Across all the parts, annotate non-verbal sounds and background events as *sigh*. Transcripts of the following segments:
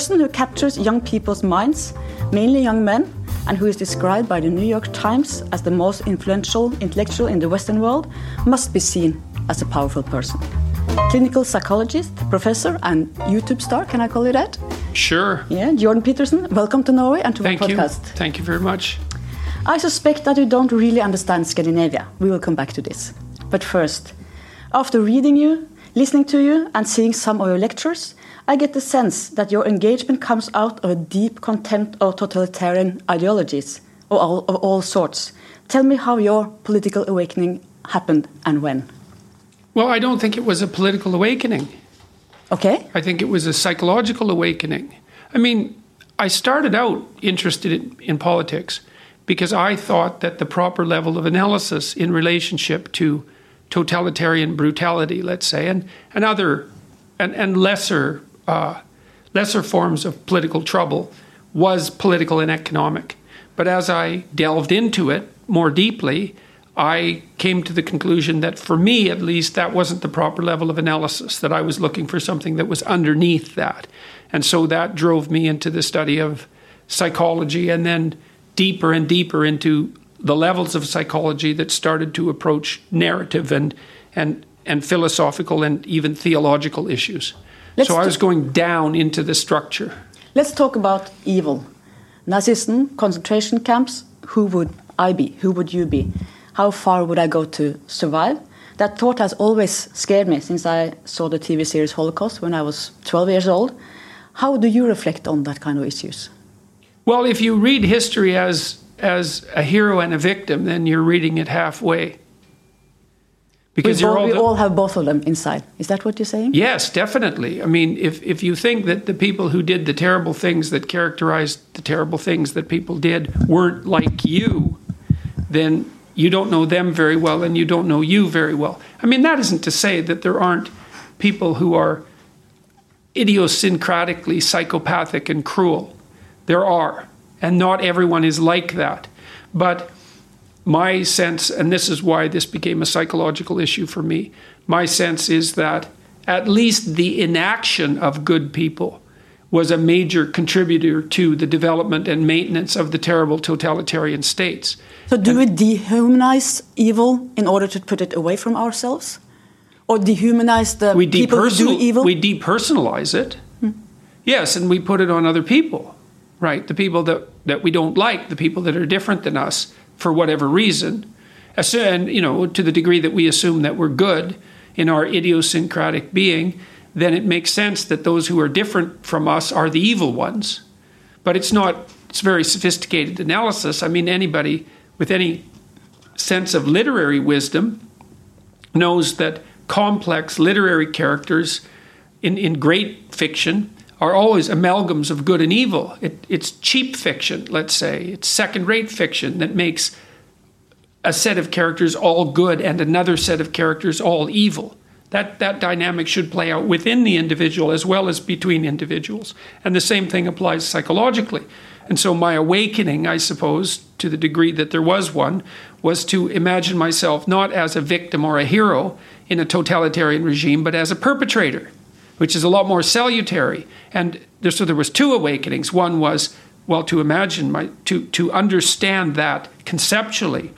person who captures young people's minds, mainly young men, and who is described by the New York Times as the most influential intellectual in the Western world, must be seen as a powerful person. Clinical psychologist, professor, and YouTube star, can I call you that? Sure. Yeah, Jordan Peterson, welcome to Norway and to Thank our podcast. You. Thank you very much. I suspect that you don't really understand Scandinavia. We will come back to this. But first, after reading you, listening to you, and seeing some of your lectures, I get the sense that your engagement comes out of a deep contempt of totalitarian ideologies of all, of all sorts. Tell me how your political awakening happened and when. Well, I don't think it was a political awakening. Okay. I think it was a psychological awakening. I mean, I started out interested in, in politics because I thought that the proper level of analysis in relationship to totalitarian brutality, let's say, and, and other and, and lesser uh, lesser forms of political trouble was political and economic. But as I delved into it more deeply, I came to the conclusion that for me, at least, that wasn't the proper level of analysis, that I was looking for something that was underneath that. And so that drove me into the study of psychology and then deeper and deeper into the levels of psychology that started to approach narrative and, and, and philosophical and even theological issues. Let's so I was going down into the structure. Let's talk about evil. Nazism, concentration camps, who would I be? Who would you be? How far would I go to survive? That thought has always scared me since I saw the TV series Holocaust when I was 12 years old. How do you reflect on that kind of issues? Well, if you read history as as a hero and a victim, then you're reading it halfway. Because we, all, we all have both of them inside. Is that what you're saying? Yes, definitely. I mean, if, if you think that the people who did the terrible things that characterized the terrible things that people did weren't like you, then you don't know them very well and you don't know you very well. I mean, that isn't to say that there aren't people who are idiosyncratically psychopathic and cruel. There are. And not everyone is like that. But my sense, and this is why this became a psychological issue for me, my sense is that at least the inaction of good people was a major contributor to the development and maintenance of the terrible totalitarian states. So, do we dehumanize evil in order to put it away from ourselves? Or dehumanize the we people who do evil? We depersonalize it. Hmm. Yes, and we put it on other people, right? The people that, that we don't like, the people that are different than us for whatever reason. And, you know, to the degree that we assume that we're good in our idiosyncratic being, then it makes sense that those who are different from us are the evil ones. But it's not, it's very sophisticated analysis. I mean, anybody with any sense of literary wisdom knows that complex literary characters in, in great fiction are always amalgams of good and evil. It, it's cheap fiction, let's say. It's second rate fiction that makes a set of characters all good and another set of characters all evil. That, that dynamic should play out within the individual as well as between individuals. And the same thing applies psychologically. And so, my awakening, I suppose, to the degree that there was one, was to imagine myself not as a victim or a hero in a totalitarian regime, but as a perpetrator, which is a lot more salutary. And there, so there was two awakenings. One was, well, to imagine my to to understand that conceptually,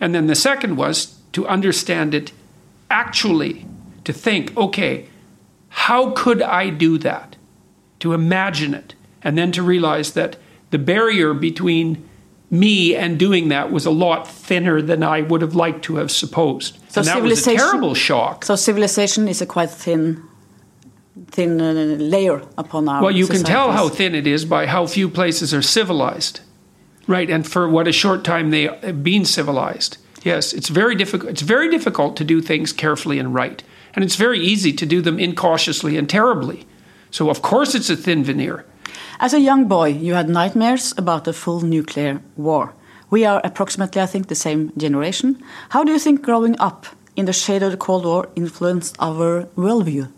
and then the second was to understand it actually, to think, okay, how could I do that? To imagine it, and then to realize that the barrier between me and doing that was a lot thinner than I would have liked to have supposed. So and that was a terrible shock. So civilization is a quite thin thin uh, layer upon our Well, you societies. can tell how thin it is by how few places are civilized. Right, and for what a short time they have been civilized. Yes, it's very difficult it's very difficult to do things carefully and right. And it's very easy to do them incautiously and terribly. So of course it's a thin veneer. As a young boy, you had nightmares about a full nuclear war. We are approximately, I think, the same generation. How do you think growing up in the shade of the Cold War influenced our worldview?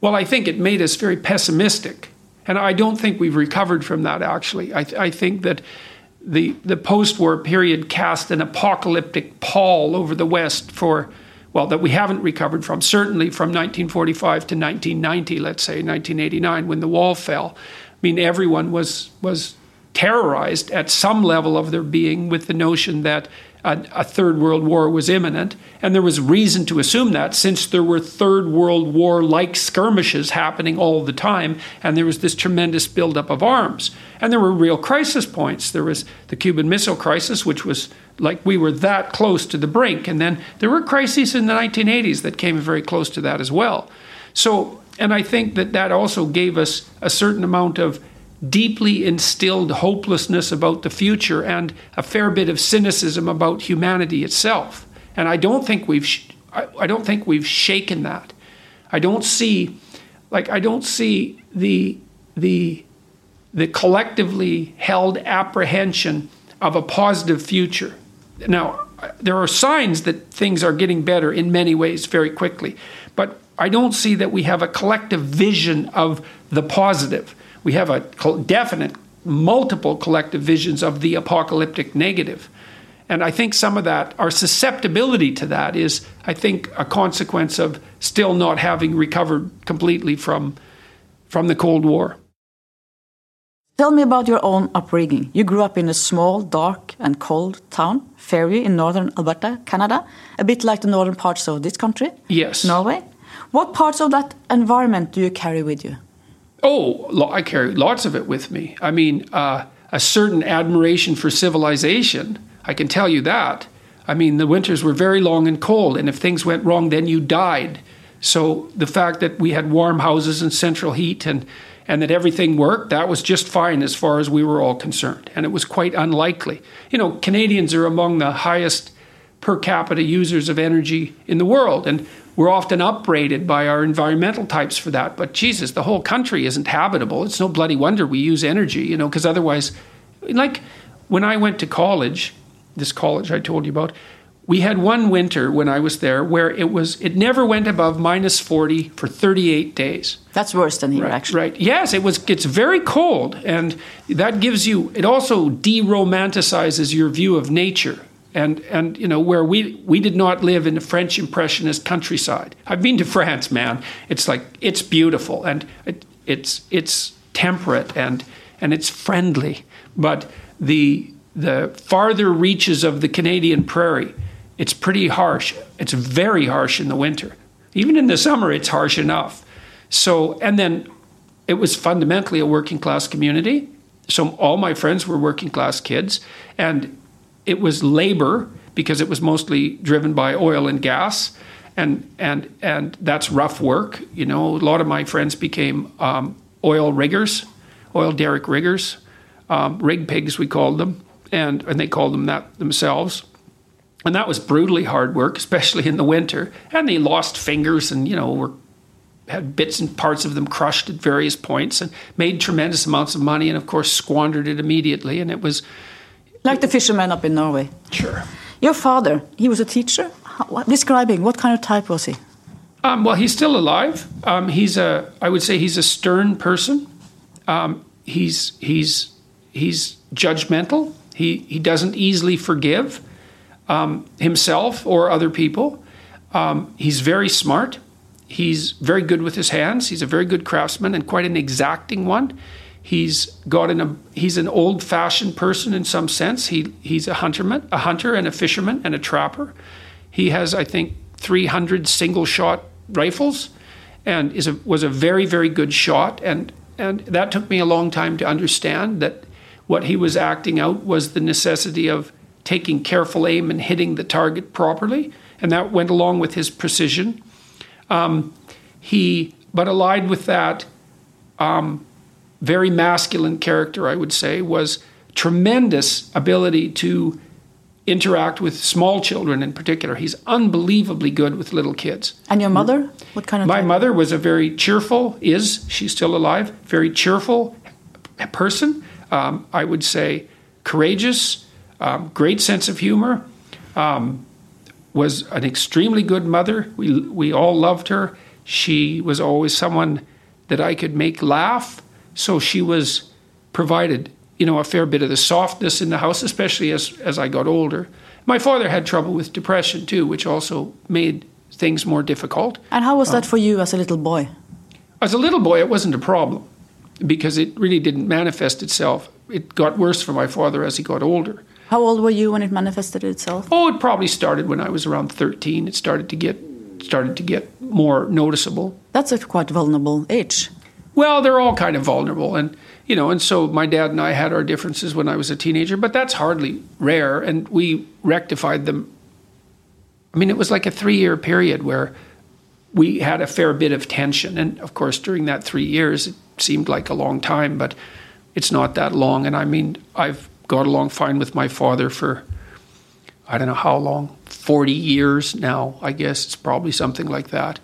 Well, I think it made us very pessimistic. And I don't think we've recovered from that, actually. I, th- I think that the, the post war period cast an apocalyptic pall over the West for, well, that we haven't recovered from, certainly from 1945 to 1990, let's say, 1989, when the wall fell. I mean, everyone was was terrorized at some level of their being with the notion that a, a, third world war was imminent. And there was reason to assume that since there were third world war like skirmishes happening all the time, and there was this tremendous buildup of arms. And there were real crisis points. There was the Cuban Missile Crisis, which was like we were that close to the brink. And then there were crises in the 1980s that came very close to that as well. So, and I think that that also gave us a certain amount of deeply instilled hopelessness about the future and a fair bit of cynicism about humanity itself. And I don't think we've sh- I, I don't think we've shaken that. I don't see like I don't see the the the collectively held apprehension of a positive future. Now, there are signs that things are getting better in many ways very quickly, but I don't see that we have a collective vision of the positive we have a definite, multiple collective visions of the apocalyptic negative. And I think some of that, our susceptibility to that is, I think, a consequence of still not having recovered completely from, from the Cold War. Tell me about your own upbringing. You grew up in a small, dark, and cold town, Fairview, in northern Alberta, Canada, a bit like the northern parts of this country. Yes. Norway. What parts of that environment do you carry with you? Oh, I carry lots of it with me. I mean, uh, a certain admiration for civilization. I can tell you that. I mean, the winters were very long and cold, and if things went wrong, then you died. So the fact that we had warm houses and central heat and and that everything worked, that was just fine as far as we were all concerned. And it was quite unlikely. You know, Canadians are among the highest per capita users of energy in the world. And we're often upbraided by our environmental types for that. But Jesus, the whole country isn't habitable. It's no bloody wonder we use energy, you know, because otherwise, like when I went to college, this college I told you about, we had one winter when I was there where it was it never went above minus 40 for 38 days. That's worse than here right, actually. Right. Yes, it was it's very cold and that gives you it also de-romanticizes your view of nature and and you know where we we did not live in the French impressionist countryside. I've been to France, man. It's like it's beautiful and it, it's it's temperate and and it's friendly, but the the farther reaches of the Canadian prairie, it's pretty harsh. It's very harsh in the winter. Even in the summer, it's harsh enough. So and then it was fundamentally a working class community. So all my friends were working class kids, and it was labor because it was mostly driven by oil and gas, and and and that's rough work. You know, a lot of my friends became um, oil riggers, oil derrick riggers, um, rig pigs we called them, and and they called them that themselves. And that was brutally hard work, especially in the winter. And they lost fingers, and you know were had bits and parts of them crushed at various points, and made tremendous amounts of money, and of course squandered it immediately. And it was like the fishermen up in Norway. Sure. Your father, he was a teacher. How, describing what kind of type was he? Um, well, he's still alive. Um, he's a, I would say, he's a stern person. Um, he's he's he's judgmental. He he doesn't easily forgive um, himself or other people. Um, he's very smart. He's very good with his hands. He's a very good craftsman and quite an exacting one. He's got an he's an old fashioned person in some sense. He he's a hunterman, a hunter and a fisherman and a trapper. He has I think 300 single shot rifles, and is a, was a very very good shot. And and that took me a long time to understand that what he was acting out was the necessity of taking careful aim and hitting the target properly, and that went along with his precision. Um, he but allied with that. Um, very masculine character, I would say, was tremendous ability to interact with small children in particular. He's unbelievably good with little kids. And your mother? What kind of My type? mother was a very cheerful, is she's still alive, very cheerful person. Um, I would say courageous, um, great sense of humor. Um, was an extremely good mother. We we all loved her. She was always someone that I could make laugh so she was provided, you know, a fair bit of the softness in the house, especially as, as I got older. My father had trouble with depression too, which also made things more difficult. And how was that um, for you as a little boy? As a little boy, it wasn't a problem. because it really didn't manifest itself. It got worse for my father as he got older. How old were you when it manifested itself? Oh, it probably started when I was around 13. It started to get started to get more noticeable. That's a quite vulnerable age. Well, they're all kind of vulnerable and you know, and so my dad and I had our differences when I was a teenager, but that's hardly rare and we rectified them. I mean, it was like a 3-year period where we had a fair bit of tension and of course during that 3 years it seemed like a long time, but it's not that long and I mean, I've got along fine with my father for I don't know how long, 40 years now, I guess it's probably something like that.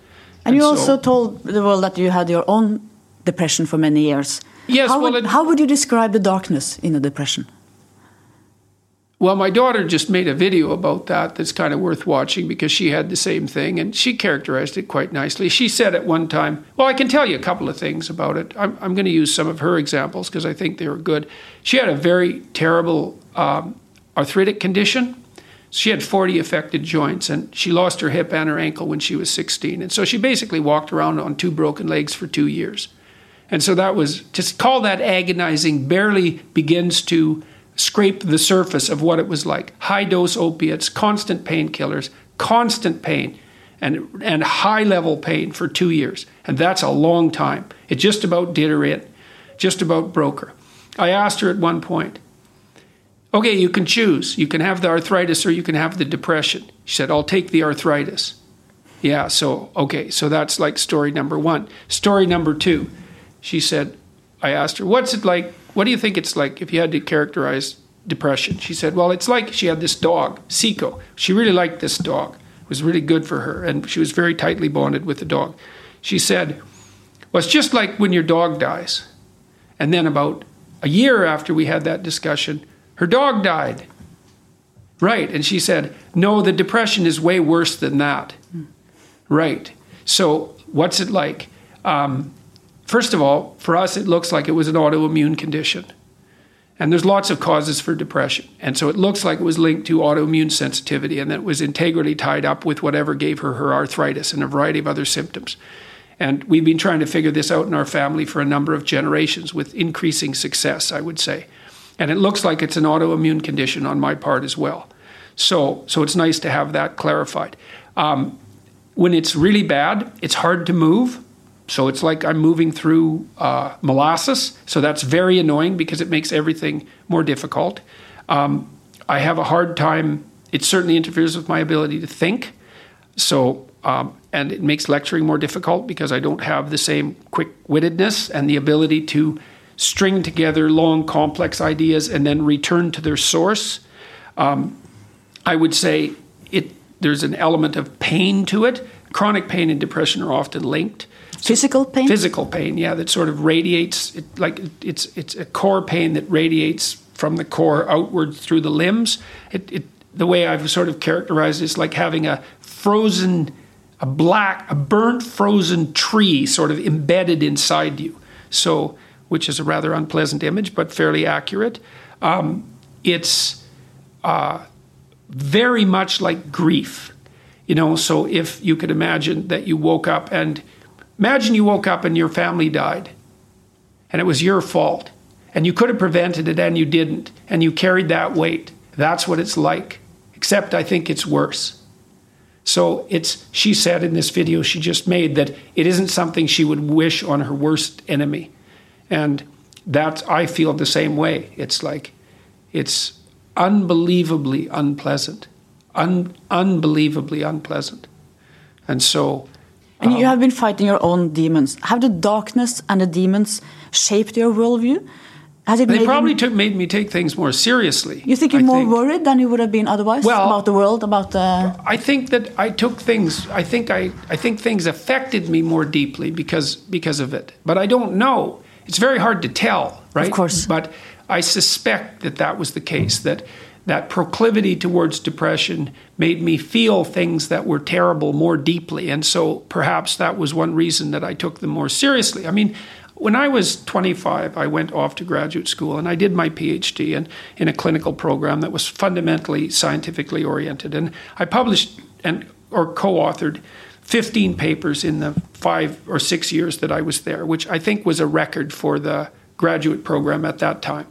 And, and you so, also told the world that you had your own depression for many years. Yes, how, well, would, it, how would you describe the darkness in a depression? Well, my daughter just made a video about that that's kind of worth watching because she had the same thing and she characterized it quite nicely. She said at one time, Well, I can tell you a couple of things about it. I'm, I'm going to use some of her examples because I think they were good. She had a very terrible um, arthritic condition. She had 40 affected joints and she lost her hip and her ankle when she was 16. And so she basically walked around on two broken legs for two years. And so that was, to call that agonizing, barely begins to scrape the surface of what it was like. High dose opiates, constant painkillers, constant pain, and, and high level pain for two years. And that's a long time. It just about did her in, just about broke her. I asked her at one point, okay, you can choose. You can have the arthritis or you can have the depression. She said, I'll take the arthritis. Yeah, so, okay, so that's like story number one. Story number two, she said, I asked her, what's it like what do you think it's like if you had to characterize depression? She said, Well, it's like she had this dog, Seiko. She really liked this dog. It was really good for her, and she was very tightly bonded with the dog. She said, Well, it's just like when your dog dies. And then about a year after we had that discussion, her dog died. Right. And she said, No, the depression is way worse than that. Mm. Right. So, what's it like? Um, First of all, for us, it looks like it was an autoimmune condition. And there's lots of causes for depression. And so it looks like it was linked to autoimmune sensitivity and that it was integrally tied up with whatever gave her her arthritis and a variety of other symptoms. And we've been trying to figure this out in our family for a number of generations with increasing success, I would say. And it looks like it's an autoimmune condition on my part as well. So, so it's nice to have that clarified. Um, when it's really bad, it's hard to move. So it's like I'm moving through uh, molasses. So that's very annoying because it makes everything more difficult. Um, I have a hard time. It certainly interferes with my ability to think. So um, and it makes lecturing more difficult because I don't have the same quick wittedness and the ability to string together long, complex ideas and then return to their source. Um, I would say it. There's an element of pain to it. Chronic pain and depression are often linked. Physical pain. Physical pain, yeah, that sort of radiates. It, like it's it's a core pain that radiates from the core outward through the limbs. It, it the way I've sort of characterized it is like having a frozen, a black, a burnt frozen tree sort of embedded inside you. So, which is a rather unpleasant image, but fairly accurate. Um, it's uh, very much like grief, you know. So if you could imagine that you woke up and Imagine you woke up and your family died, and it was your fault, and you could have prevented it and you didn't, and you carried that weight. That's what it's like, except I think it's worse. So it's she said in this video she just made that it isn't something she would wish on her worst enemy. And that I feel the same way. It's like it's unbelievably unpleasant. Un- unbelievably unpleasant. And so and you um, have been fighting your own demons. Have the darkness and the demons shaped your worldview? Has it they probably took, made me take things more seriously. You think you're I more think. worried than you would have been otherwise well, about the world, about the. I think that I took things. I think I. I think things affected me more deeply because because of it. But I don't know. It's very hard to tell, right? Of course. But I suspect that that was the case. That that proclivity towards depression made me feel things that were terrible more deeply. And so perhaps that was one reason that I took them more seriously. I mean, when I was 25, I went off to graduate school and I did my PhD in, in a clinical program that was fundamentally scientifically oriented. And I published and or co authored 15 papers in the five or six years that I was there, which I think was a record for the graduate program at that time.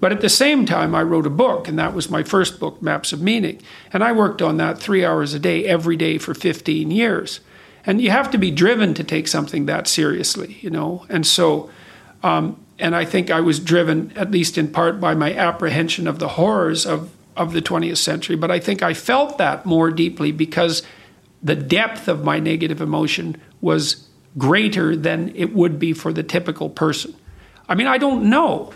But at the same time, I wrote a book, and that was my first book, Maps of Meaning. And I worked on that three hours a day, every day for 15 years. And you have to be driven to take something that seriously, you know? And so, um, and I think I was driven, at least in part, by my apprehension of the horrors of, of the 20th century. But I think I felt that more deeply because the depth of my negative emotion was greater than it would be for the typical person. I mean, I don't know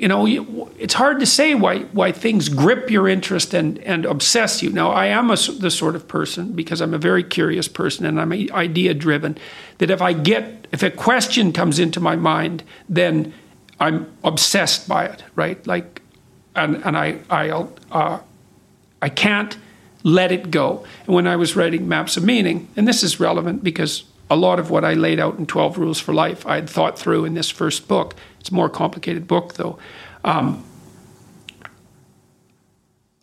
you know, it's hard to say why why things grip your interest and and obsess you. Now, I am a, the sort of person because I'm a very curious person and I'm idea driven. That if I get if a question comes into my mind, then I'm obsessed by it, right? Like, and and I I'll uh, I can't let it go. And when I was writing Maps of Meaning, and this is relevant because a lot of what I laid out in 12 Rules for Life, I had thought through in this first book. It's a more complicated book, though. Um,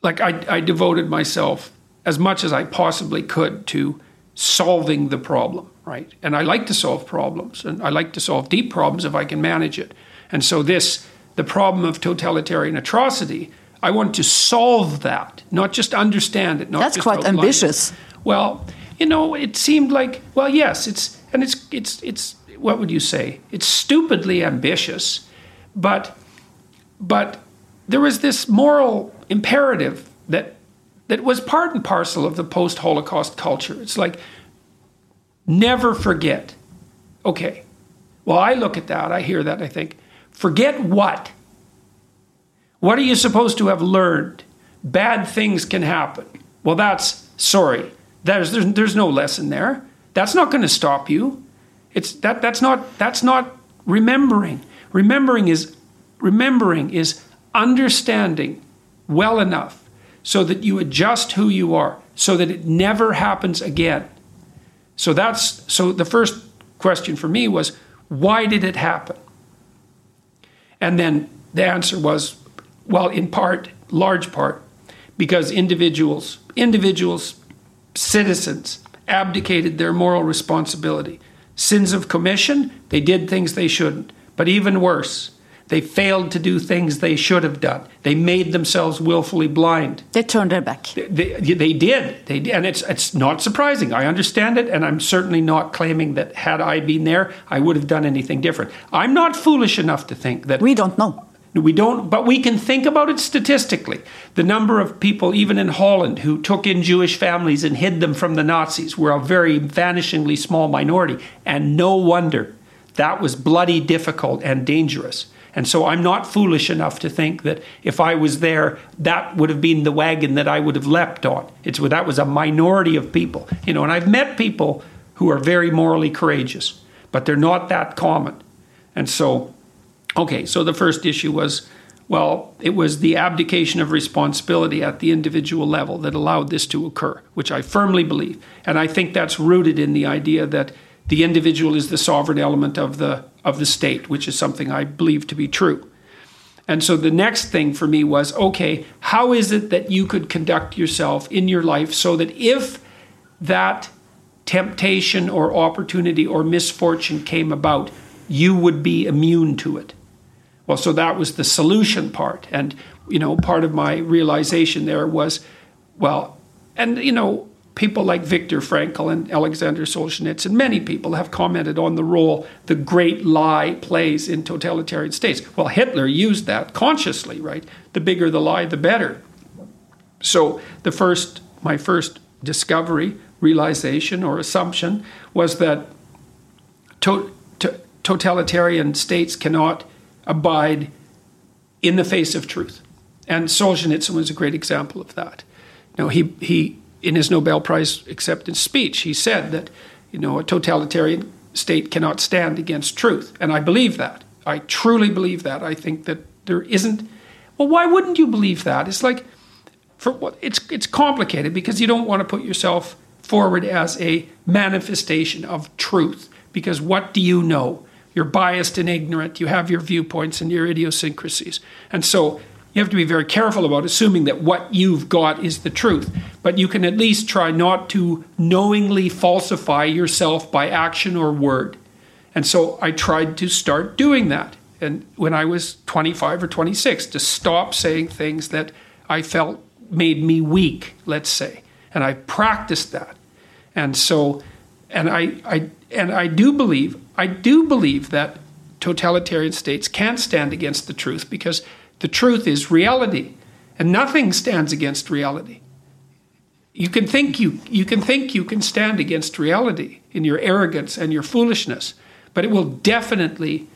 like, I, I devoted myself as much as I possibly could to solving the problem, right? And I like to solve problems, and I like to solve deep problems if I can manage it. And so, this, the problem of totalitarian atrocity, I want to solve that, not just understand it. Not That's quite ambitious. It. Well, you know, it seemed like, well, yes, it's, and it's, it's, it's, what would you say? It's stupidly ambitious, but, but there was this moral imperative that, that was part and parcel of the post Holocaust culture. It's like, never forget. Okay, well, I look at that, I hear that, I think, forget what? What are you supposed to have learned? Bad things can happen. Well, that's sorry. There's, there's, there's no lesson there. That's not going to stop you. It's that that's not that's not remembering. Remembering is remembering is understanding well enough so that you adjust who you are so that it never happens again. So that's so the first question for me was why did it happen? And then the answer was well in part large part because individuals individuals citizens abdicated their moral responsibility. Sins of commission, they did things they shouldn't. But even worse, they failed to do things they should have done. They made themselves willfully blind. They turned their back. They, they, they did. They did. And it's, it's not surprising. I understand it, and I'm certainly not claiming that had I been there, I would have done anything different. I'm not foolish enough to think that. We don't know. We don't, but we can think about it statistically. The number of people, even in Holland, who took in Jewish families and hid them from the Nazis were a very vanishingly small minority. And no wonder that was bloody difficult and dangerous. And so I'm not foolish enough to think that if I was there, that would have been the wagon that I would have leapt on. It's that was a minority of people, you know. And I've met people who are very morally courageous, but they're not that common. And so Okay, so the first issue was well, it was the abdication of responsibility at the individual level that allowed this to occur, which I firmly believe. And I think that's rooted in the idea that the individual is the sovereign element of the of the state, which is something I believe to be true. And so the next thing for me was okay, how is it that you could conduct yourself in your life so that if that temptation or opportunity or misfortune came about, you would be immune to it? Well, so that was the solution part. And, you know, part of my realization there was, well, and, you know, people like Viktor Frankl and Alexander Solzhenitsyn, and many people have commented on the role the great lie plays in totalitarian states. Well, Hitler used that consciously, right? The bigger the lie, the better. So the first, my first discovery, realization, or assumption was that to, to, totalitarian states cannot abide in the face of truth. And Solzhenitsyn was a great example of that. Now, he, he in his Nobel Prize acceptance speech, he said that you know a totalitarian state cannot stand against truth, and I believe that. I truly believe that. I think that there isn't. Well, why wouldn't you believe that? It's like for what it's it's complicated because you don't want to put yourself forward as a manifestation of truth because what do you know? You're biased and ignorant. You have your viewpoints and your idiosyncrasies. And so, you have to be very careful about assuming that what you've got is the truth. But you can at least try not to knowingly falsify yourself by action or word. And so I tried to start doing that. And when I was 25 or 26, to stop saying things that I felt made me weak, let's say. And I practiced that. And so, and I, I, and I do believe, I do believe that totalitarian states can't stand against the truth because the truth is reality, and nothing stands against reality. You can think you, you can think you can stand against reality in your arrogance and your foolishness, but it will definitely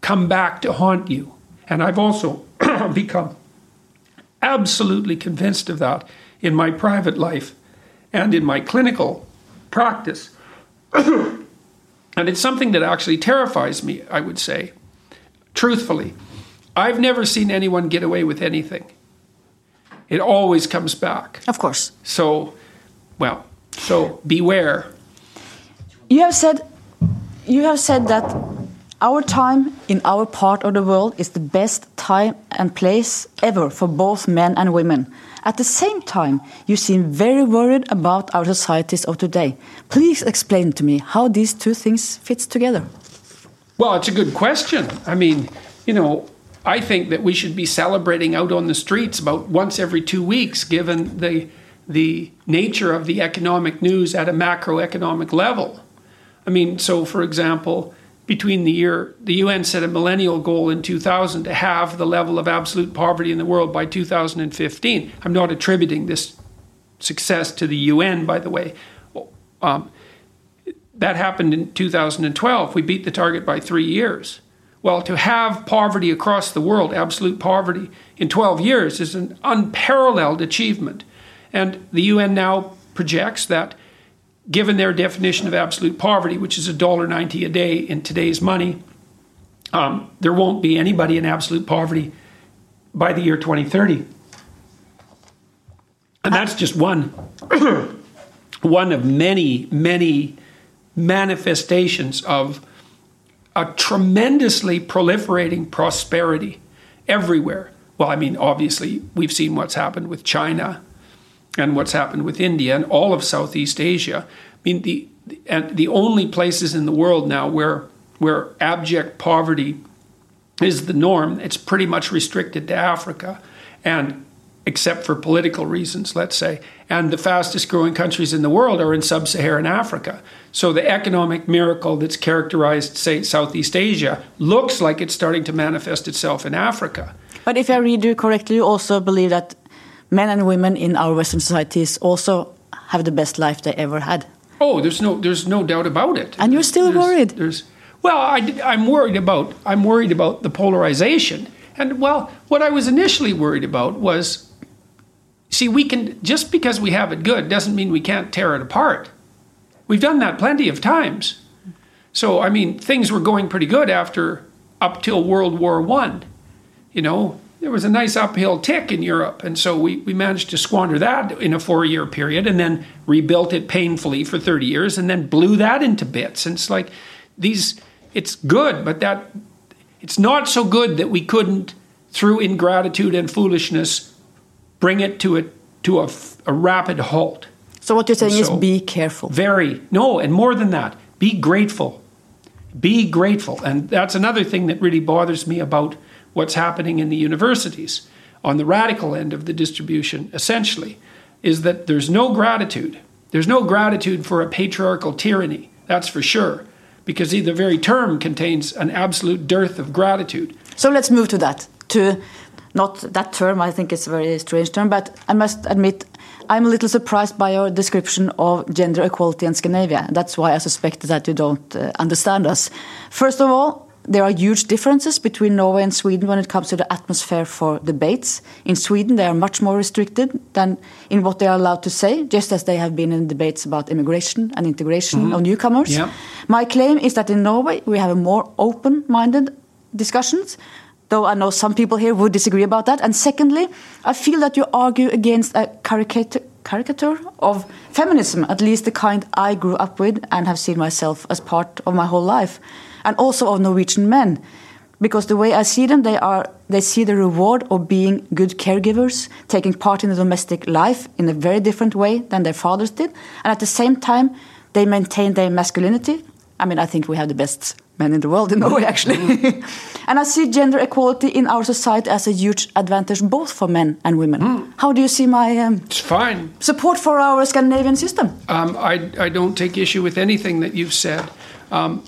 come back to haunt you. And I've also *clears throat* become absolutely convinced of that in my private life and in my clinical practice. *coughs* and it's something that actually terrifies me, I would say, truthfully. I've never seen anyone get away with anything. It always comes back. Of course. So, well, so beware. You have said you have said that our time in our part of the world is the best time and place ever for both men and women. At the same time, you seem very worried about our societies of today. Please explain to me how these two things fit together. Well, it's a good question. I mean, you know, I think that we should be celebrating out on the streets about once every two weeks, given the the nature of the economic news at a macroeconomic level. I mean, so for example, between the year the UN set a millennial goal in 2000 to have the level of absolute poverty in the world by 2015. I'm not attributing this success to the UN, by the way. Um, that happened in 2012. We beat the target by three years. Well, to have poverty across the world, absolute poverty, in 12 years is an unparalleled achievement. And the UN now projects that, given their definition of absolute poverty, which is $1.90 a day in today's money, um, there won't be anybody in absolute poverty by the year 2030. And that's just one, *coughs* one of many, many manifestations of a tremendously proliferating prosperity everywhere. Well, I mean, obviously, we've seen what's happened with China and what's happened with India and all of Southeast Asia. I mean, the and the only places in the world now where where abject poverty is the norm, it's pretty much restricted to Africa, and except for political reasons, let's say. And the fastest growing countries in the world are in sub Saharan Africa. So the economic miracle that's characterized, say, Southeast Asia looks like it's starting to manifest itself in Africa. But if I read you correctly, you also believe that men and women in our Western societies also have the best life they ever had. Oh, there's no, there's no doubt about it. And you're still there's, worried. There's, well, I, I'm worried about, I'm worried about the polarization. And well, what I was initially worried about was See, we can, just because we have it good doesn't mean we can't tear it apart. We've done that plenty of times. So, I mean, things were going pretty good after, up till World War One. You know, there was a nice uphill tick in Europe. And so we, we managed to squander that in a four year period and then rebuilt it painfully for 30 years and then blew that into bits. And it's like these, it's good, but that, it's not so good that we couldn't, through ingratitude and foolishness, bring it to a to a, a rapid halt. So what you're saying so, is be careful. Very no, and more than that, be grateful. Be grateful, and that's another thing that really bothers me about what's happening in the universities on the radical end of the distribution. Essentially, is that there's no gratitude. There's no gratitude for a patriarchal tyranny. That's for sure, because the very term contains an absolute dearth of gratitude. So let's move to that. To not that term, I think it's a very strange term, but I must admit I'm a little surprised by your description of gender equality in Scandinavia. That's why I suspect that you don't uh, understand us. First of all, there are huge differences between Norway and Sweden when it comes to the atmosphere for debates. In Sweden, they are much more restricted than in what they are allowed to say, just as they have been in debates about immigration and integration mm -hmm. of newcomers. Yeah. My claim is that in Norway, we have a more open minded discussions though I know some people here would disagree about that. And secondly, I feel that you argue against a caricature, caricature of feminism, at least the kind I grew up with and have seen myself as part of my whole life, and also of Norwegian men. because the way I see them, they are they see the reward of being good caregivers, taking part in the domestic life in a very different way than their fathers did, and at the same time, they maintain their masculinity. I mean, I think we have the best men in the world in Norway, actually. *laughs* and I see gender equality in our society as a huge advantage both for men and women. Mm. How do you see my um, It's fine. support for our Scandinavian system? Um, I, I don't take issue with anything that you've said. Um,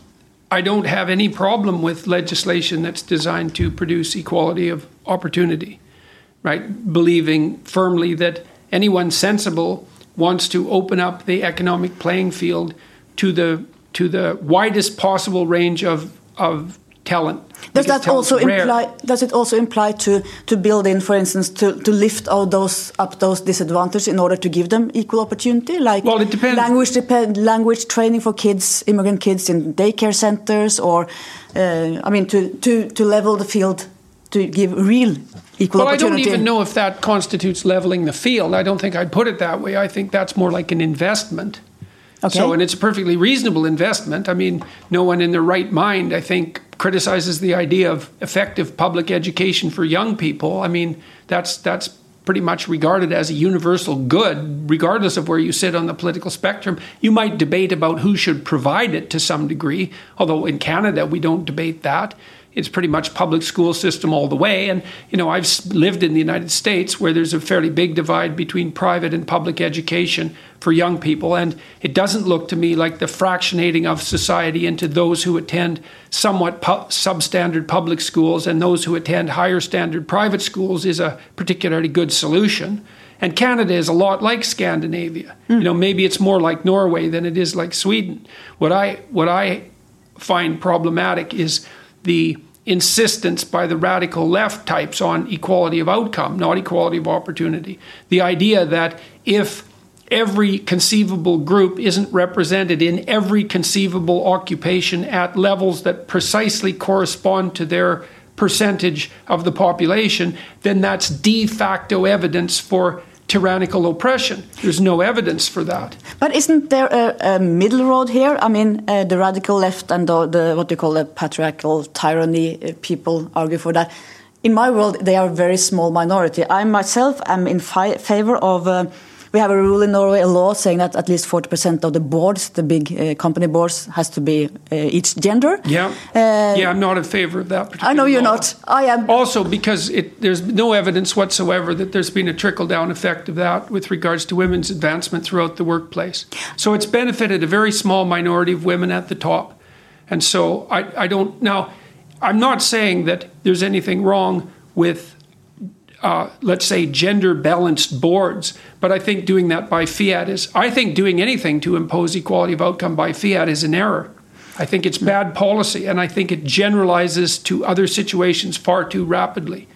I don't have any problem with legislation that's designed to produce equality of opportunity, right? Believing firmly that anyone sensible wants to open up the economic playing field to the to the widest possible range of of talent. Does that also imply? Does it also imply to to build in, for instance, to, to lift all those up those disadvantages in order to give them equal opportunity, like Well, it depends. language depend, language training for kids, immigrant kids in daycare centers, or uh, I mean, to, to to level the field to give real equal Well, I don't even know if that constitutes leveling the field. I don't think I'd put it that way. I think that's more like an investment. Okay. So, and it's a perfectly reasonable investment. I mean, no one in their right mind, I think, criticizes the idea of effective public education for young people. I mean, that's that's pretty much regarded as a universal good, regardless of where you sit on the political spectrum. You might debate about who should provide it to some degree, although in Canada we don't debate that it's pretty much public school system all the way and you know i've lived in the united states where there's a fairly big divide between private and public education for young people and it doesn't look to me like the fractionating of society into those who attend somewhat pu- substandard public schools and those who attend higher standard private schools is a particularly good solution and Canada is a lot like Scandinavia. Hmm. You know, maybe it's more like Norway than it is like Sweden. What I what I find problematic is the insistence by the radical left types on equality of outcome, not equality of opportunity. The idea that if every conceivable group isn't represented in every conceivable occupation at levels that precisely correspond to their percentage of the population, then that's de facto evidence for tyrannical oppression. There's no evidence for that. But isn't there a, a middle road here? I mean, uh, the radical left and the, the what you call the patriarchal tyranny uh, people argue for that. In my world, they are a very small minority. I myself am in favor of. Uh, we have a rule in Norway, a law saying that at least 40% of the boards, the big uh, company boards, has to be uh, each gender. Yeah. Uh, yeah, I'm not in favor of that particular I know you're law. not. I am. Also, because it, there's no evidence whatsoever that there's been a trickle down effect of that with regards to women's advancement throughout the workplace. So it's benefited a very small minority of women at the top. And so I, I don't. Now, I'm not saying that there's anything wrong with, uh, let's say, gender balanced boards, but I think doing that by fiat is, I think doing anything to impose equality of outcome by fiat is an error. I think it's bad policy, and I think it generalizes to other situations far too rapidly.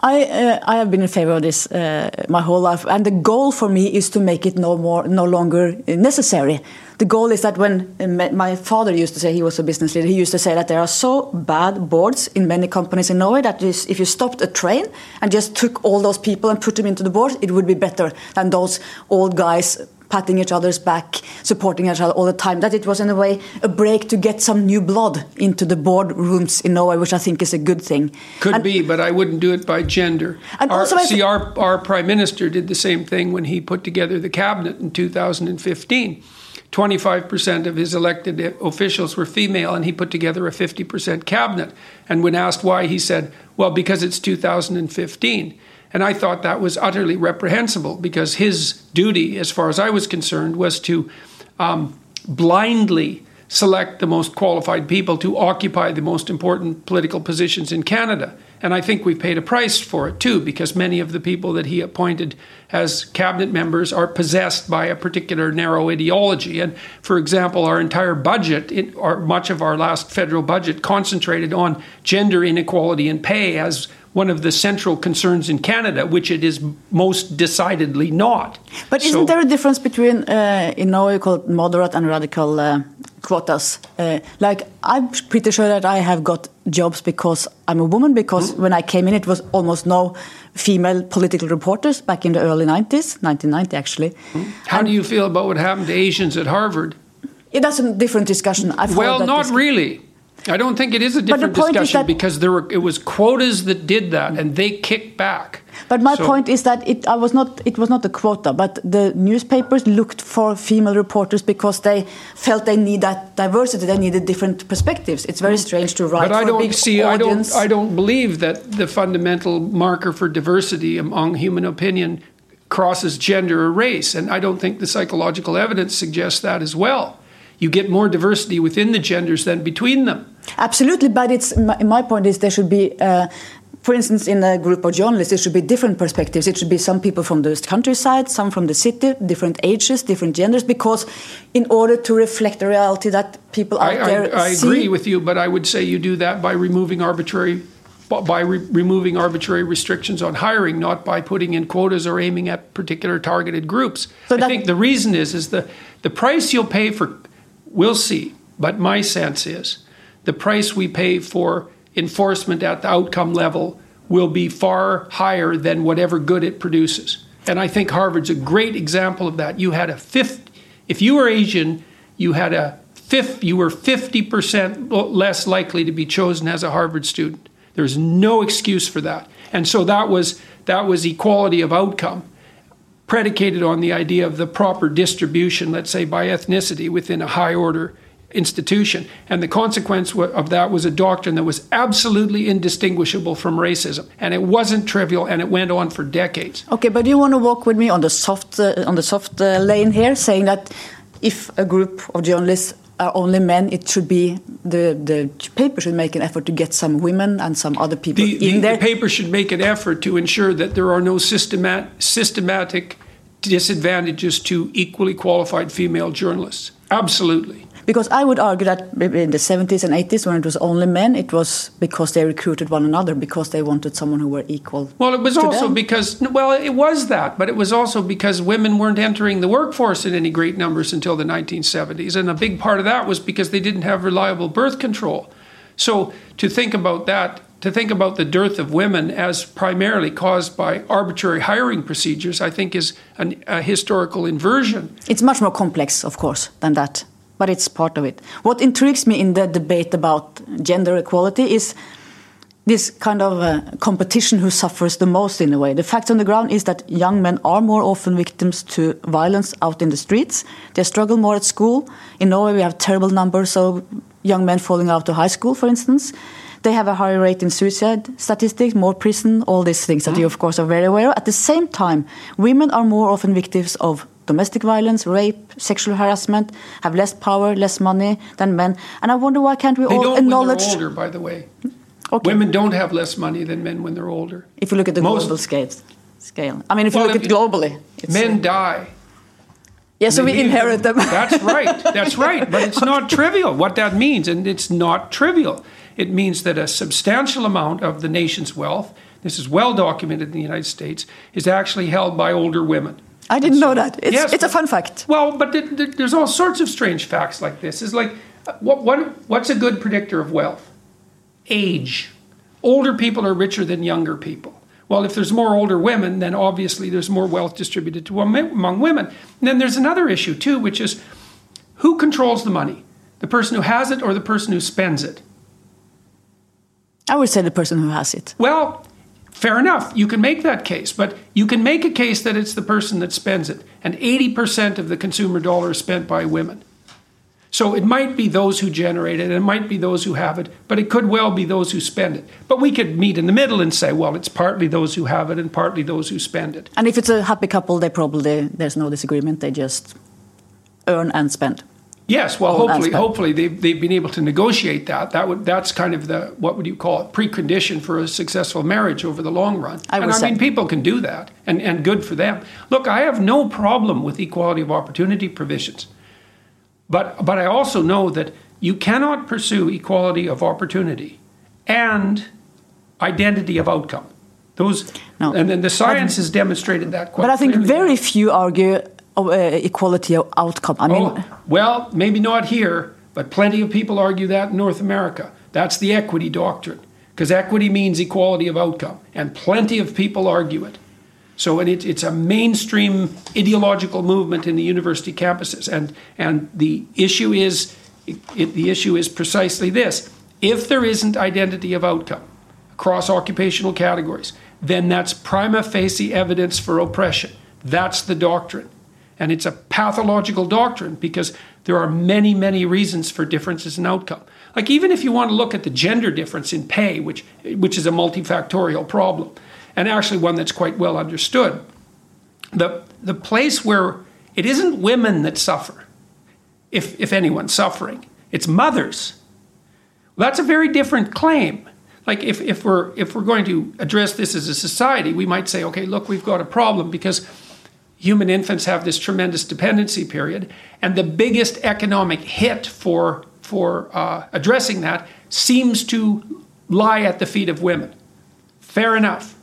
I uh, I have been in favor of this uh, my whole life, and the goal for me is to make it no more no longer necessary. The goal is that when uh, my- my father used to say he was a business leader, he used to say that there are so bad boards in many companies in Norway that if you stopped a train and just took all those people and put them into the board, it would be better than those old guys patting each other's back, supporting each other all the time. That it was in a way a break to get some new blood into the board rooms in Norway, which I think is a good thing. Could And- be, but I wouldn't do it by gender. And our, also see, our, our prime minister did the same thing when he put together the cabinet in 2015. 25% of his elected officials were female, and he put together a 50% cabinet. And when asked why, he said, Well, because it's 2015. And I thought that was utterly reprehensible because his duty, as far as I was concerned, was to um, blindly select the most qualified people to occupy the most important political positions in Canada. And I think we've paid a price for it too, because many of the people that he appointed as cabinet members are possessed by a particular narrow ideology. And for example, our entire budget, it, or much of our last federal budget, concentrated on gender inequality and pay as one of the central concerns in Canada, which it is most decidedly not. But isn't there a difference between, uh, in Norway, we call it moderate and radical uh, quotas? Uh, like, I'm pretty sure that I have got jobs because I'm a woman, because when I came in, it was almost no female political reporters back in the early 90s, 1990 actually. How do you feel about what happened to Asians at Harvard? Yeah, that's a different discussion. I've Well, not dis- really. I don't think it is a different discussion because there were it was quotas that did that and they kicked back. But my so, point is that it I was not it was not a quota, but the newspapers looked for female reporters because they felt they need that diversity. They needed different perspectives. It's very strange to write. But I don't see. Audience. I don't. I don't believe that the fundamental marker for diversity among human opinion crosses gender or race, and I don't think the psychological evidence suggests that as well you get more diversity within the genders than between them. Absolutely, but it's my, my point is there should be. Uh, for instance, in a group of journalists, it should be different perspectives. It should be some people from the countryside, some from the city, different ages, different genders, because in order to reflect the reality that people out I, there I, I agree with you, but I would say you do that by removing arbitrary by re- removing arbitrary restrictions on hiring, not by putting in quotas or aiming at particular targeted groups. So I think the reason is is the the price you'll pay for We'll see. But my sense is the price we pay for enforcement at the outcome level will be far higher than whatever good it produces. And I think Harvard's a great example of that. You had a fifth, if you were Asian, you had a fifth, you were 50% less likely to be chosen as a Harvard student. There's no excuse for that. And so that was that was equality of outcome predicated on the idea of the proper distribution, let's say by ethnicity, within a high order institution. And the consequence of that was a doctrine that was absolutely indistinguishable from racism. And it wasn't trivial, and it went on for decades. Okay, but you want to walk with me on the soft, uh, on the soft uh, lane here, saying that if a group of journalists are only men, it should be the, the paper should make an effort to get some women and some other people the, in the, there. The paper should make an effort to ensure that there are no systemat, systematic disadvantages to equally qualified female journalists. Absolutely. Because I would argue that in the 70s and 80s, when it was only men, it was because they recruited one another because they wanted someone who were equal. Well, it was also them. because, well, it was that, but it was also because women weren't entering the workforce in any great numbers until the 1970s. And a big part of that was because they didn't have reliable birth control. So to think about that to think about the dearth of women as primarily caused by arbitrary hiring procedures, I think, is an, a historical inversion. It's much more complex, of course, than that, but it's part of it. What intrigues me in the debate about gender equality is this kind of uh, competition who suffers the most in a way. The fact on the ground is that young men are more often victims to violence out in the streets. They struggle more at school. In Norway, we have terrible numbers of young men falling out of high school, for instance. They have a higher rate in suicide statistics, more prison, all these things that you, of course, are very aware of. At the same time, women are more often victims of domestic violence, rape, sexual harassment, have less power, less money than men. And I wonder why can't we they all don't acknowledge? When they're older, by the way. Okay. Women don't have less money than men when they're older. If you look at the Most, global scale, scale. I mean, if well, you look at globally, men die. Yeah, so we inherit them. *laughs* That's right. That's right. But it's not *laughs* trivial what that means, and it's not trivial. It means that a substantial amount of the nation's wealth, this is well documented in the United States, is actually held by older women. I didn't so, know that. It's, yes, it's a fun fact. Well, but th- th- there's all sorts of strange facts like this. Is like, what, what, what's a good predictor of wealth? Age. Older people are richer than younger people. Well, if there's more older women, then obviously there's more wealth distributed to among women. And then there's another issue too, which is who controls the money? The person who has it or the person who spends it? I would say the person who has it. Well, fair enough. You can make that case, but you can make a case that it's the person that spends it. And 80% of the consumer dollar is spent by women. So it might be those who generate it, and it might be those who have it, but it could well be those who spend it. But we could meet in the middle and say, well, it's partly those who have it and partly those who spend it. And if it's a happy couple, they probably there's no disagreement. They just earn and spend. Yes, well, oh, hopefully, hopefully they've, they've been able to negotiate that. That would that's kind of the what would you call it precondition for a successful marriage over the long run. I and I mean, people can do that, and and good for them. Look, I have no problem with equality of opportunity provisions, but but I also know that you cannot pursue equality of opportunity and identity of outcome. Those no. and then the science but, has demonstrated that quite. But I think very few argue Uh, equality of outcome. I mean, oh, well, maybe not here, but plenty of people argue that in North America. That's the equity doctrine, because equity means equality of outcome, and plenty of people argue it. So, and it, it's a mainstream ideological movement in the university campuses, and and the issue is, it, the issue is precisely this: If there isn't identity of outcome across occupational categories, then that's prima facie evidence for oppression. That's the doctrine. And it's a pathological doctrine because there are many, many reasons for differences in outcome. Like even if you want to look at the gender difference in pay, which which is a multifactorial problem, and actually one that's quite well understood, the the place where it isn't women that suffer, if if anyone's suffering, it's mothers. Well, that's a very different claim. Like if, if we're if we're going to address this as a society, we might say, okay, look, we've got a problem because human infants have this tremendous dependency period, and the biggest economic hit for for uh, addressing that seems to lie at the feet of women. Fair enough,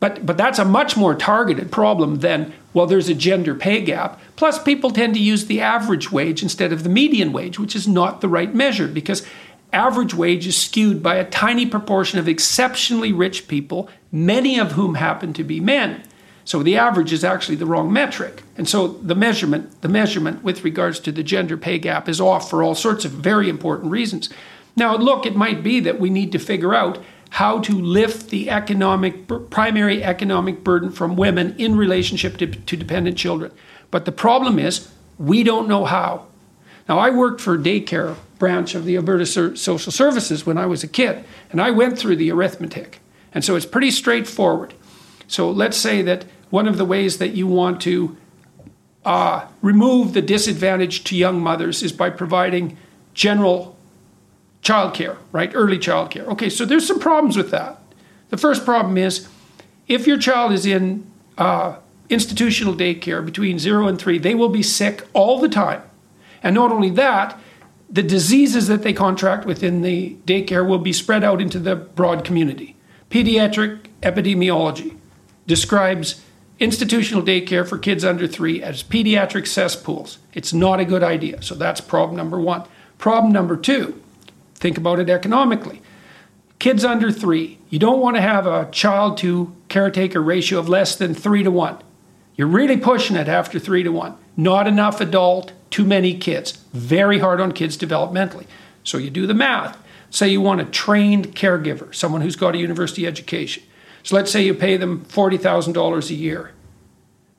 but but that's a much more targeted problem than well, there's a gender pay gap. Plus, people tend to use the average wage instead of the median wage, which is not the right measure because average wage is skewed by a tiny proportion of exceptionally rich people, many of whom happen to be men. So the average is actually the wrong metric. And so the measurement, the measurement with regards to the gender pay gap is off for all sorts of very important reasons. Now, look, it might be that we need to figure out how to lift the economic primary economic burden from women in relationship to, to dependent children. But the problem is we don't know how. Now, I worked for a daycare branch of the Alberta Social Services when I was a kid, and I went through the arithmetic. And so it's pretty straightforward. So let's say that one of the ways that you want to uh, remove the disadvantage to young mothers is by providing general childcare, right? Early childcare. Okay, so there's some problems with that. The first problem is if your child is in uh, institutional daycare between zero and three, they will be sick all the time. And not only that, the diseases that they contract within the daycare will be spread out into the broad community. Pediatric epidemiology describes institutional daycare for kids under three as pediatric cesspools. It's not a good idea. So that's problem number one. Problem number two, think about it economically. Kids under three, you don't want to have a child to caretaker ratio of less than three to one. You're really pushing it after three to one. Not enough adult, too many kids. Very hard on kids developmentally. So you do the math. Say you want a trained caregiver, someone who's got a university education. So let's say you pay them $40,000 a year.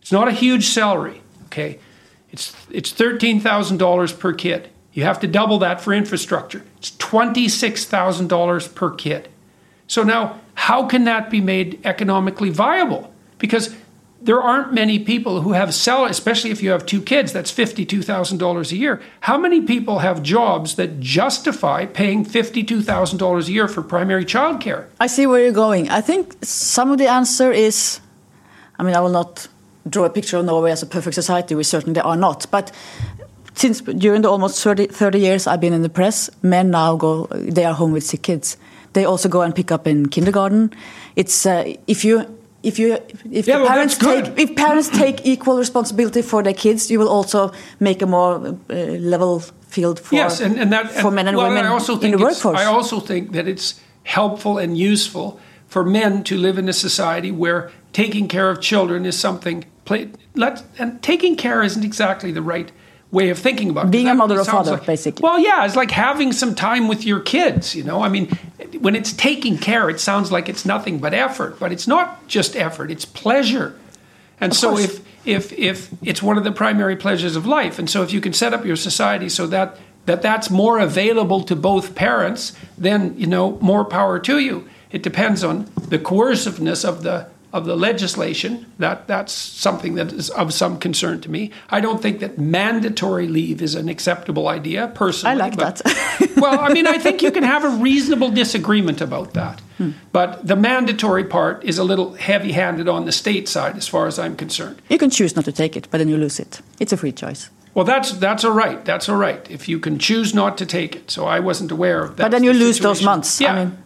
It's not a huge salary, okay? It's, it's $13,000 per kid. You have to double that for infrastructure. It's $26,000 per kid. So now, how can that be made economically viable? Because there aren't many people who have salary, especially if you have two kids, that's $52,000 a year. How many people have jobs that justify paying $52,000 a year for primary child care? I see where you're going. I think some of the answer is I mean, I will not draw a picture of Norway as a perfect society, we certainly are not. But since during the almost 30, 30 years I've been in the press, men now go, they are home with sick kids. They also go and pick up in kindergarten. It's uh, if you if you if yeah, well, parents take if parents take equal responsibility for their kids, you will also make a more uh, level field for yes, and, and that, for men and well, women I also think in the workforce. I also think that it's helpful and useful for men to live in a society where taking care of children is something. Play, let, and taking care isn't exactly the right way of thinking about it. Being a mother or father, like, basically. Well, yeah, it's like having some time with your kids, you know? I mean, when it's taking care, it sounds like it's nothing but effort, but it's not just effort, it's pleasure. And Of so course. if if if it's one of the primary pleasures of life, and so if you can set up your society so that that that's more available to both parents, then you know more power to you. It depends on the coerciveness of the of the legislation. That that's something that is of some concern to me. I don't think that mandatory leave is an acceptable idea personally. I like but- that. *laughs* well, I mean, I think you can have a reasonable disagreement about that. Hmm. But the mandatory part is a little heavy handed on the state side, as far as I'm concerned. you can choose not to take it, but then you lose it. It's a free choice. Well, that's that's all right. That's all right. If you can choose not to take it. So I wasn't aware of that. but then you lose those months. Yeah. I mean,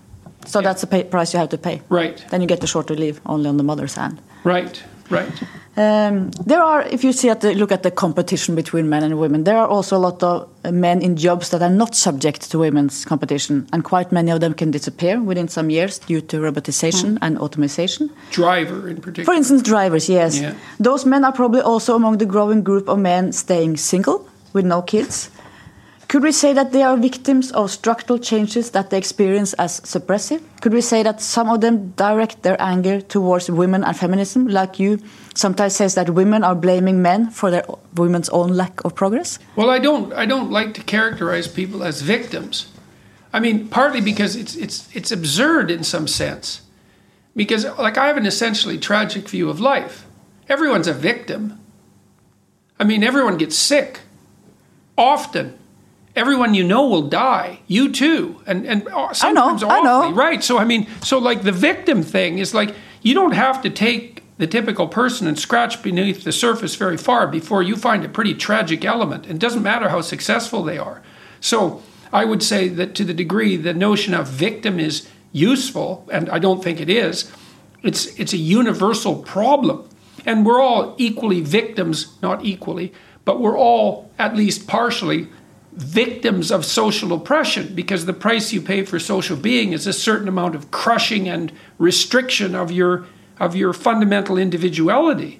so that's the pay, price you have to pay. right. Then you get the shorter leave only on the mother's hand. Right. Right. Um, there are, if you see at the, look at the competition between men and women, there are also a lot of men in jobs that are not subject to women's competition, and quite many of them can disappear within some years due to robotization and automation. Driver in particular. For instance, drivers, yes. Yeah. Those men are probably also among the growing group of men staying single with no kids. Could we say that they are victims of structural changes that they experience as suppressive? Could we say that some of them direct their anger towards women and feminism, like you sometimes says that women are blaming men for their women's own lack of progress? Well, I don't. I don't like to characterize people as victims. I mean, partly because it's it's it's absurd in some sense. Because like I have an essentially tragic view of life. Everyone's a victim. I mean, everyone gets sick often everyone you know will die. You too, and and uh, sometimes I know, awfully, I know. right? So I mean, so like the victim thing is like you don't have to take the typical person and scratch beneath the surface very far before you find a pretty tragic element. It doesn't matter how successful they are. So I would say that to the degree the notion of victim is useful, and I don't think it is, it's it's a universal problem. And we're all equally victims, not equally, but we're all at least partially victims of social oppression because the price you pay for social being is a certain amount of crushing and restriction of your of your fundamental individuality.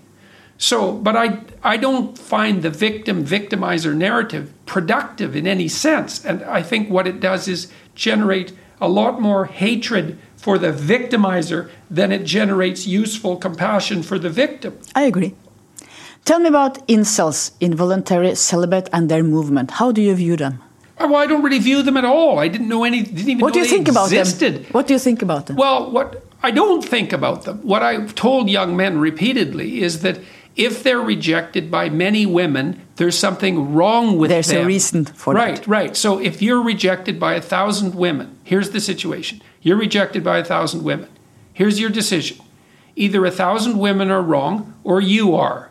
So, but I I don't find the victim victimizer narrative productive in any sense, and I think what it does is generate a lot more hatred for the victimizer than it generates useful compassion for the victim. I agree. Tell me about incels, involuntary celibate, and their movement. How do you view them? Oh, well, I don't really view them at all. I didn't know any. Didn't even what know do you think existed. about them? What do you think about them? Well, what I don't think about them. What I've told young men repeatedly is that if they're rejected by many women, there's something wrong with them. there's a reason for right, that. Right, right. So if you're rejected by a thousand women, here's the situation: you're rejected by a thousand women. Here's your decision: either a thousand women are wrong, or you are.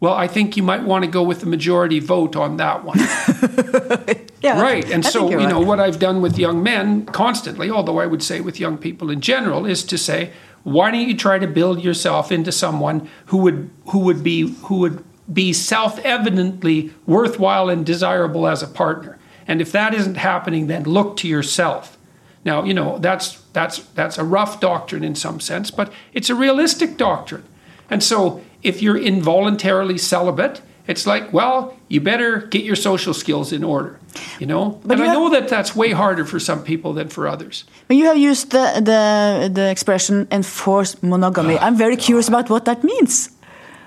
Well, I think you might want to go with the majority vote on that one. *laughs* yeah, right. And so, you you're know, right. what I've done with young men constantly, although I would say with young people in general, is to say, why don't you try to build yourself into someone who would who would be who would be self-evidently worthwhile and desirable as a partner. And if that isn't happening, then look to yourself. Now, you know, that's that's that's a rough doctrine in some sense, but it's a realistic doctrine. And so if you're involuntarily celibate, it's like, well, you better get your social skills in order, you know? But and you I have- know that that's way harder for some people than for others. But you have used the, the, the expression enforced monogamy. I'm very curious about what that means.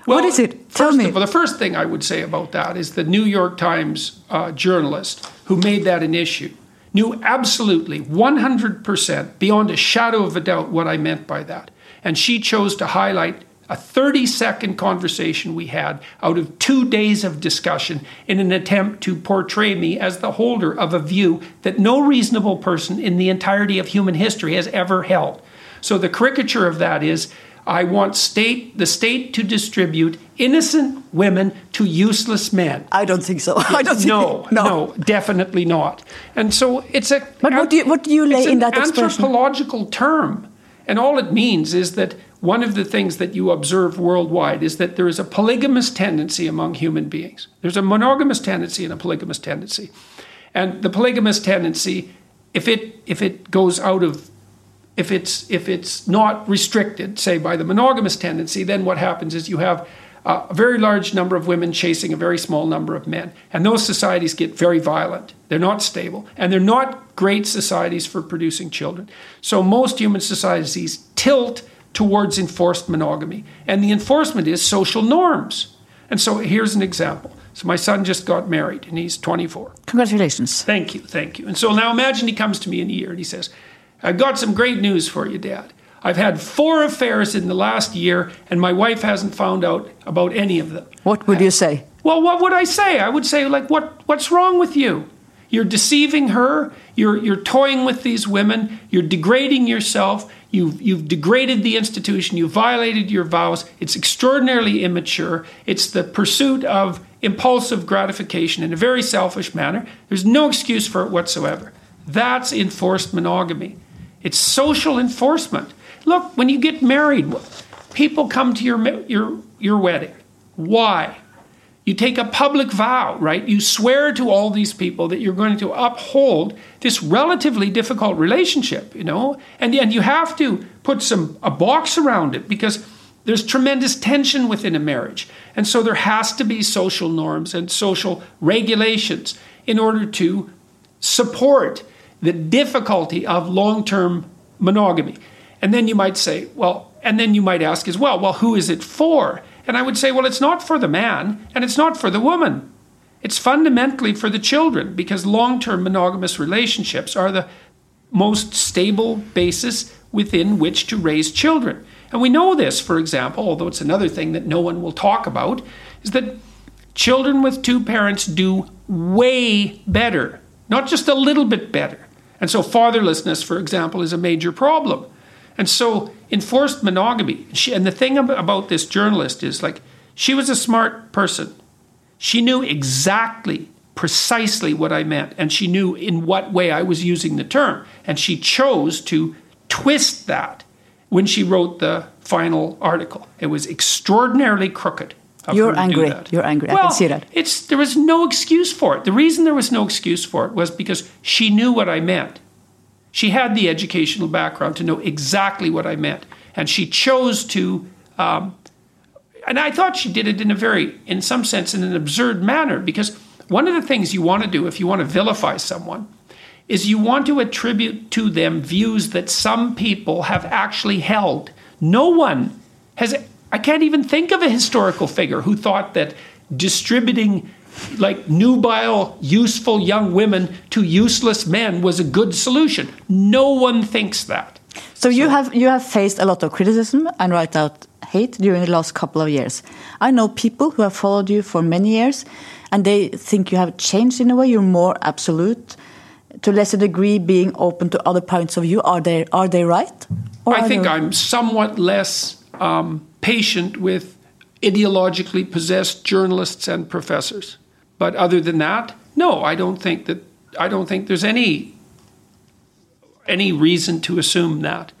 what is it? Tell me. Of all, the first thing I would say about that is the New York Times uh, journalist who made that an issue knew absolutely 100% beyond a shadow of a doubt what I meant by that. And she chose to highlight a 30 second conversation we had out of two days of discussion in an attempt to portray me as the holder of a view that no reasonable person in the entirety of human history has ever held. So the caricature of that is I want state the state to distribute innocent women to useless men. I don't think so. *laughs* I don't think *laughs* No, no, definitely not. And so it's a. But what do you- what do you lay in an that expression? Anthropological term, and all it means is that one of the things that you observe worldwide is that there is a polygamous tendency among human beings. There's a monogamous tendency and a polygamous tendency, and the polygamous tendency, if it if it goes out of if it's if it's not restricted, say by the monogamous tendency, then what happens is you have a very large number of women chasing a very small number of men, and those societies get very violent. They're not stable, and they're not great societies for producing children. So most human societies tilt towards enforced monogamy, and the enforcement is social norms. And so here's an example. So my son just got married, and he's 24. Congratulations. Thank you, thank you. And so now imagine he comes to me in a year and he says, I've got some great news for you, Dad. I've had four affairs in the last year, and my wife hasn't found out about any of them. What would you say? Well, what would I say? I would say, like, what, what's wrong with you? You're deceiving her. You're, you're toying with these women. You're degrading yourself. You've, you've degraded the institution. You violated your vows. It's extraordinarily immature. It's the pursuit of impulsive gratification in a very selfish manner. There's no excuse for it whatsoever. That's enforced monogamy. It's social enforcement. Look, when you get married, people come to your, your, your wedding. Why? You take a public vow, right? You swear to all these people that you're going to uphold this relatively difficult relationship, you know? And, and you have to put some a box around it because there's tremendous tension within a marriage. And so there has to be social norms and social regulations in order to support the difficulty of long term monogamy. And then you might say, well, and then you might ask as well, well, who is it for? And I would say, well, it's not for the man and it's not for the woman. It's fundamentally for the children because long term monogamous relationships are the most stable basis within which to raise children. And we know this, for example, although it's another thing that no one will talk about, is that children with two parents do way better, not just a little bit better. And so, fatherlessness, for example, is a major problem. And so, enforced monogamy, she, and the thing about this journalist is like, she was a smart person. She knew exactly, precisely what I meant, and she knew in what way I was using the term. And she chose to twist that when she wrote the final article. It was extraordinarily crooked. You're angry. You're angry. Well, I can see that. It's there was no excuse for it. The reason there was no excuse for it was because she knew what I meant. She had the educational background to know exactly what I meant, and she chose to. Um, and I thought she did it in a very, in some sense, in an absurd manner because one of the things you want to do if you want to vilify someone is you want to attribute to them views that some people have actually held. No one has, I can't even think of a historical figure who thought that distributing like nubile, useful young women to useless men was a good solution. No one thinks that. So, so you have you have faced a lot of criticism and write out hate during the last couple of years. I know people who have followed you for many years, and they think you have changed in a way. You're more absolute to a lesser degree being open to other points of view. Are they are they right? I think I'm somewhat less um, patient with ideologically possessed journalists and professors. But other than that, no, I don't think that I don't think there's any any reason to assume that.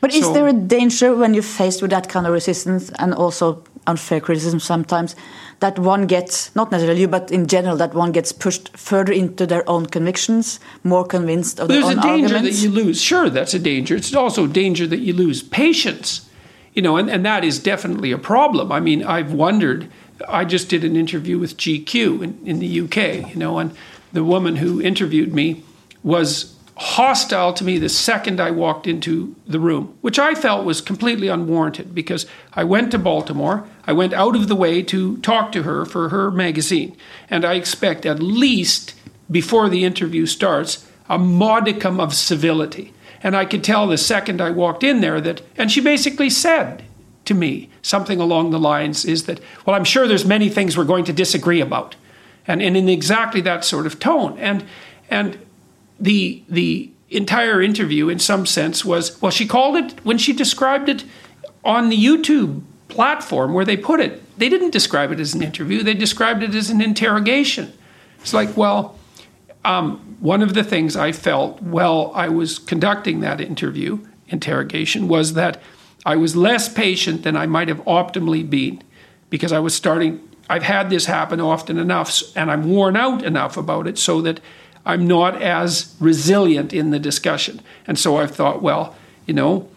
But so, is there a danger when you're faced with that kind of resistance and also unfair criticism sometimes that one gets, not necessarily you, but in general, that one gets pushed further into their own convictions, more convinced of their own arguments? There's a danger arguments? that you lose. Sure, that's a danger. It's also a danger that you lose patience. You know, and, and that is definitely a problem. I mean, I've wondered. I just did an interview with GQ in, in the UK, you know, and the woman who interviewed me was hostile to me the second I walked into the room, which I felt was completely unwarranted because I went to Baltimore. I went out of the way to talk to her for her magazine. And I expect at least before the interview starts a modicum of civility. And I could tell the second I walked in there that, and she basically said to me something along the lines is that, well, I'm sure there's many things we're going to disagree about. And, and in exactly that sort of tone. And, and the the entire interview, in some sense, was well. She called it when she described it on the YouTube platform where they put it. They didn't describe it as an interview. They described it as an interrogation. It's like, well, um, one of the things I felt while I was conducting that interview interrogation was that I was less patient than I might have optimally been because I was starting. I've had this happen often enough, and I'm worn out enough about it so that I'm not as resilient in the discussion. And so I've thought, well, you know,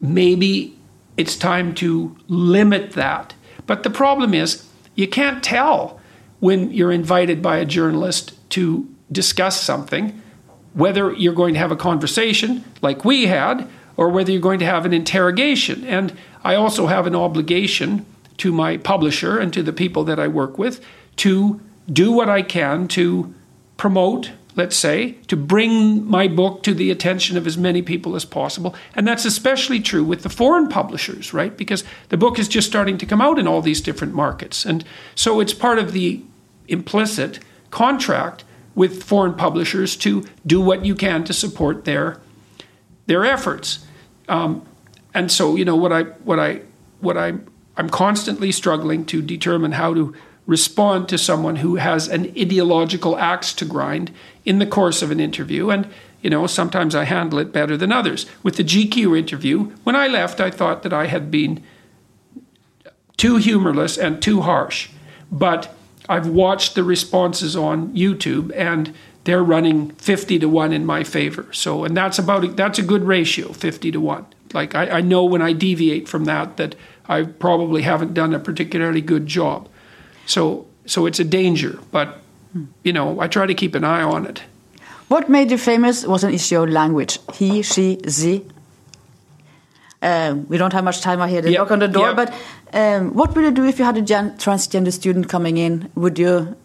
maybe it's time to limit that. But the problem is, you can't tell when you're invited by a journalist to discuss something whether you're going to have a conversation like we had or whether you're going to have an interrogation. And I also have an obligation to my publisher and to the people that I work with to do what I can to promote, let's say, to bring my book to the attention of as many people as possible. And that's especially true with the foreign publishers, right? Because the book is just starting to come out in all these different markets. And so it's part of the implicit contract with foreign publishers to do what you can to support their their efforts. Um, and so, you know, what I what I what I I'm constantly struggling to determine how to respond to someone who has an ideological axe to grind in the course of an interview. And, you know, sometimes I handle it better than others. With the GQ interview, when I left, I thought that I had been too humorless and too harsh. But I've watched the responses on YouTube and they're running 50 to 1 in my favor. So, and that's about, that's a good ratio, 50 to 1. Like, I, I know when I deviate from that, that I probably haven't done a particularly good job. So, so it's a danger, but you know, I try to keep an eye on it. What made you famous was an issue of language. He, she, ze. Um, we don't have much time. I hear the Yep, knock on the door. yep. But um, what would you do if you had a transgender student coming in? Would you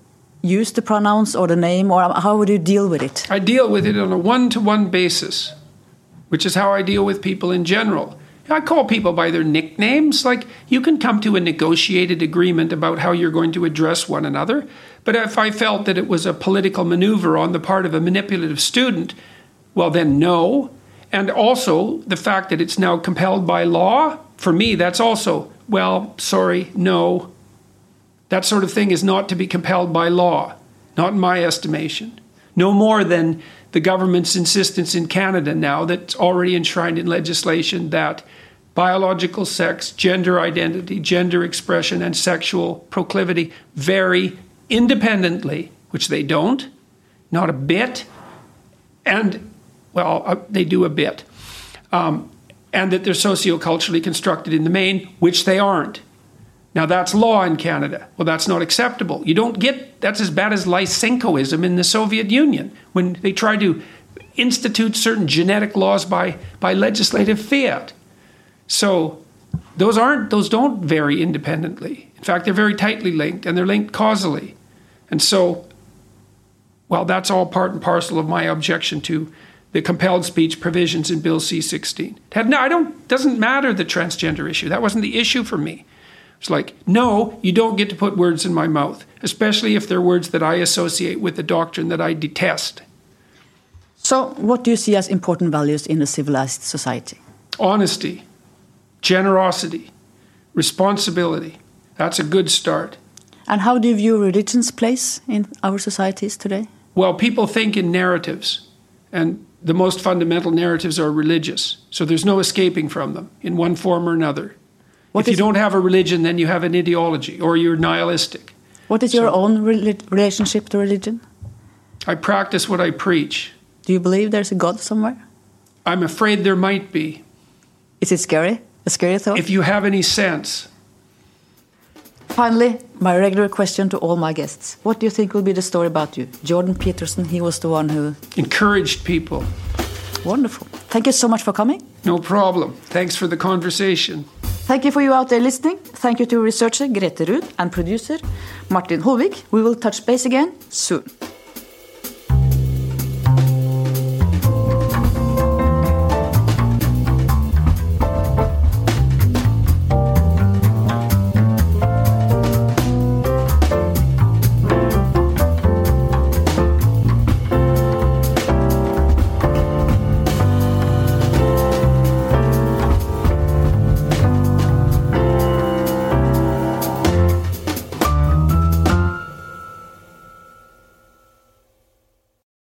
use the pronouns or the name, or how would you deal with it? I deal with it on a one to one basis, which is how I deal with people in general. I call people by their nicknames. Like, you can come to a negotiated agreement about how you're going to address one another. But if I felt that it was a political maneuver on the part of a manipulative student, well, then no. And also, the fact that it's now compelled by law, for me, that's also, well, sorry, no. That sort of thing is not to be compelled by law, not in my estimation. No more than the government's insistence in Canada now that's already enshrined in legislation that biological sex, gender identity, gender expression, and sexual proclivity vary independently, which they don't, not a bit, and, well, uh, they do a bit, um, and that they're socioculturally constructed in the main, which they aren't. Now that's law in Canada. Well, that's not acceptable. You don't get that's as bad as Lysenkoism in the Soviet Union when they tried to institute certain genetic laws by by legislative fiat. So those aren't those don't vary independently. In fact, they're very tightly linked and they're linked causally. And so well, that's all part and parcel of my objection to the compelled speech provisions in Bill C-16. It no, I don't doesn't matter the transgender issue. That wasn't the issue for me. It's like, no, you don't get to put words in my mouth, especially if they're words that I associate with the doctrine that I detest. So, what do you see as important values in a civilized society? Honesty, generosity, responsibility. That's a good start. And how do you view religion's place in our societies today? Well, people think in narratives, and the most fundamental narratives are religious. So there's no escaping from them in one form or another. What if you don't have a religion, then you have an ideology or you're nihilistic. What is your own reli- relationship to religion? I practice what I preach. Do you believe there's a God somewhere? I'm afraid there might be. Is it scary? A scary thought? If you have any sense, Finally, my regular question to all my guests. What do you think will be the story about you? Jordan Peterson, he was the one who. encouraged people. Wonderful. Thank you so much for coming. No problem. Thanks for the conversation. Thank you for you out there listening. Thank you to researcher Grete Ruud and producer Martin Holvik. We will touch base again soon.